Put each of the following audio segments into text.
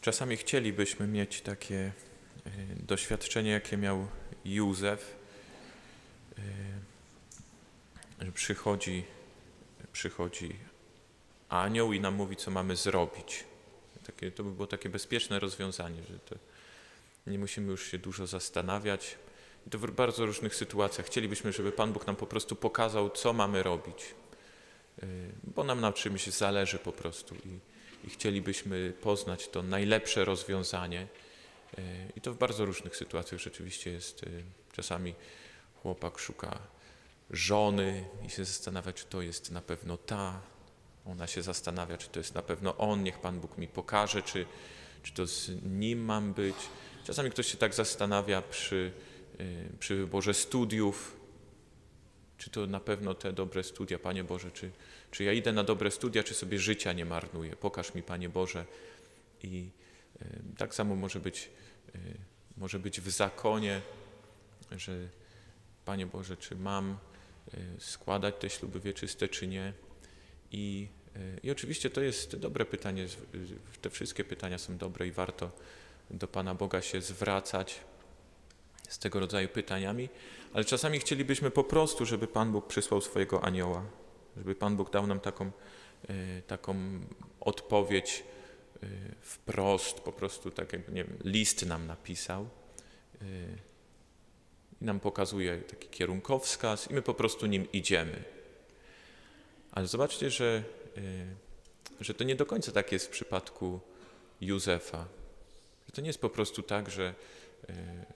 Czasami chcielibyśmy mieć takie e, doświadczenie, jakie miał Józef, e, że przychodzi, przychodzi anioł i nam mówi, co mamy zrobić. Takie, to by było takie bezpieczne rozwiązanie, że nie musimy już się dużo zastanawiać. I to w bardzo różnych sytuacjach. Chcielibyśmy, żeby Pan Bóg nam po prostu pokazał, co mamy robić, e, bo nam na czymś zależy po prostu. I, i chcielibyśmy poznać to najlepsze rozwiązanie. E, I to w bardzo różnych sytuacjach rzeczywiście jest. E, czasami chłopak szuka żony i się zastanawia, czy to jest na pewno ta. Ona się zastanawia, czy to jest na pewno on. Niech Pan Bóg mi pokaże, czy, czy to z nim mam być. Czasami ktoś się tak zastanawia przy, e, przy wyborze studiów, czy to na pewno te dobre studia, Panie Boże, czy, czy ja idę na dobre studia, czy sobie życia nie marnuję? Pokaż mi, Panie Boże. I y, tak samo może być, y, może być w zakonie, że Panie Boże, czy mam y, składać te śluby wieczyste, czy nie? I, I oczywiście to jest dobre pytanie, te wszystkie pytania są dobre i warto do Pana Boga się zwracać z tego rodzaju pytaniami, ale czasami chcielibyśmy po prostu, żeby Pan Bóg przysłał swojego anioła, żeby Pan Bóg dał nam taką, e, taką odpowiedź e, wprost, po prostu tak jakby, nie wiem, list nam napisał e, i nam pokazuje taki kierunkowskaz i my po prostu nim idziemy. Ale zobaczcie, że, że to nie do końca tak jest w przypadku Józefa. Że to nie jest po prostu tak, że,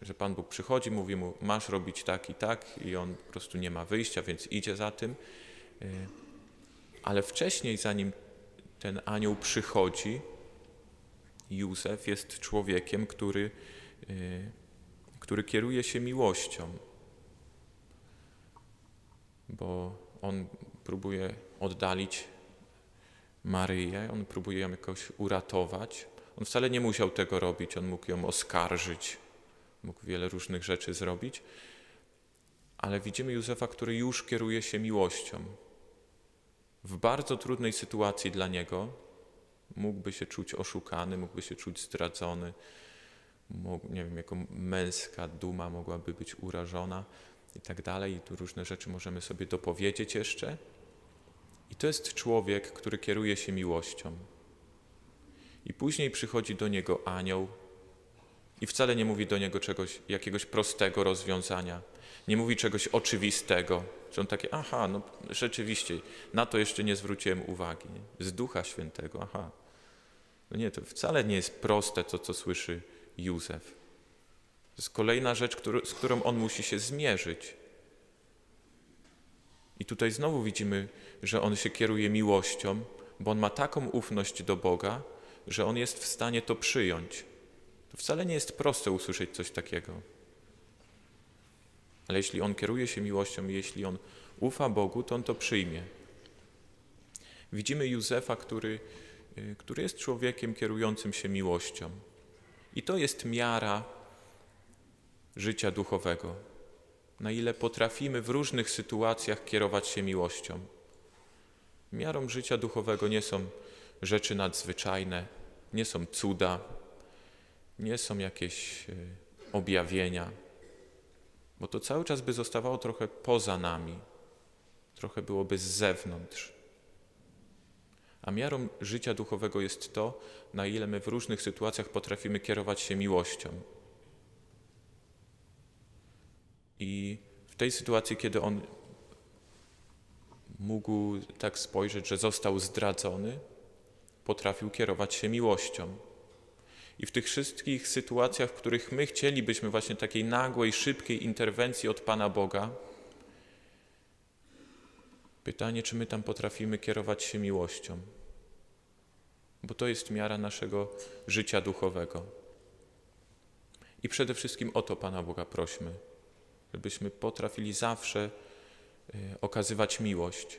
że Pan Bóg przychodzi, mówi mu, masz robić tak i tak, i on po prostu nie ma wyjścia, więc idzie za tym. Y, ale wcześniej, zanim ten anioł przychodzi, Józef jest człowiekiem, który, y, który kieruje się miłością, bo on próbuje oddalić Maryję, on próbuje ją jakoś uratować. On wcale nie musiał tego robić, on mógł ją oskarżyć, mógł wiele różnych rzeczy zrobić, ale widzimy Józefa, który już kieruje się miłością w bardzo trudnej sytuacji dla niego, mógłby się czuć oszukany, mógłby się czuć zdradzony, mógł, nie wiem, jako męska duma mogłaby być urażona i tak dalej. I tu różne rzeczy możemy sobie dopowiedzieć jeszcze. I to jest człowiek, który kieruje się miłością. I później przychodzi do niego anioł i wcale nie mówi do niego czegoś, jakiegoś prostego rozwiązania. Nie mówi czegoś oczywistego, że on takie, aha, no rzeczywiście, na to jeszcze nie zwróciłem uwagi. Nie? Z Ducha Świętego, aha. No nie, to wcale nie jest proste to, co słyszy Józef. To jest kolejna rzecz, który, z którą on musi się zmierzyć. I tutaj znowu widzimy, że on się kieruje miłością, bo on ma taką ufność do Boga, że on jest w stanie to przyjąć. To wcale nie jest proste usłyszeć coś takiego. Ale jeśli on kieruje się miłością, jeśli on ufa Bogu, to on to przyjmie. Widzimy Józefa, który, y, który jest człowiekiem kierującym się miłością. I to jest miara życia duchowego. Na ile potrafimy w różnych sytuacjach kierować się miłością. Miarą życia duchowego nie są rzeczy nadzwyczajne, nie są cuda, nie są jakieś y, objawienia, bo to cały czas by zostawało trochę poza nami, trochę byłoby z zewnątrz. A miarą życia duchowego jest to, na ile my w różnych sytuacjach potrafimy kierować się miłością. I w tej sytuacji, kiedy on mógł tak spojrzeć, że został zdradzony, potrafił kierować się miłością. I w tych wszystkich sytuacjach, w których my chcielibyśmy właśnie takiej nagłej, szybkiej interwencji od Pana Boga, pytanie, czy my tam potrafimy kierować się miłością, bo to jest miara naszego życia duchowego. I przede wszystkim o to Pana Boga prośmy, żebyśmy potrafili zawsze y, okazywać miłość.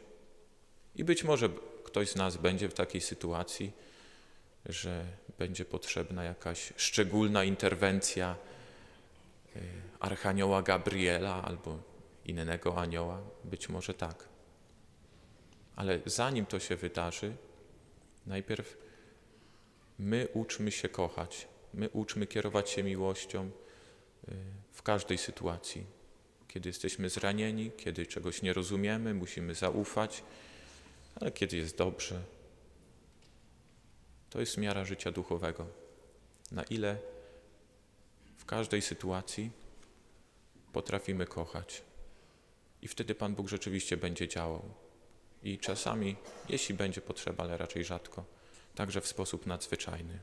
I być może ktoś z nas będzie w takiej sytuacji, że będzie potrzebna jakaś szczególna interwencja y, Archanioła Gabriela albo innego anioła? Być może tak. Ale zanim to się wydarzy, najpierw My uczmy się kochać, my uczmy kierować się miłością y, w każdej sytuacji. Kiedy jesteśmy zranieni, kiedy czegoś nie rozumiemy, musimy zaufać, ale kiedy jest dobrze, to jest miara życia duchowego. Na ile w każdej sytuacji potrafimy kochać. I wtedy Pan Bóg rzeczywiście będzie działał. I czasami, jeśli będzie potrzeba, ale raczej rzadko, także w sposób nadzwyczajny.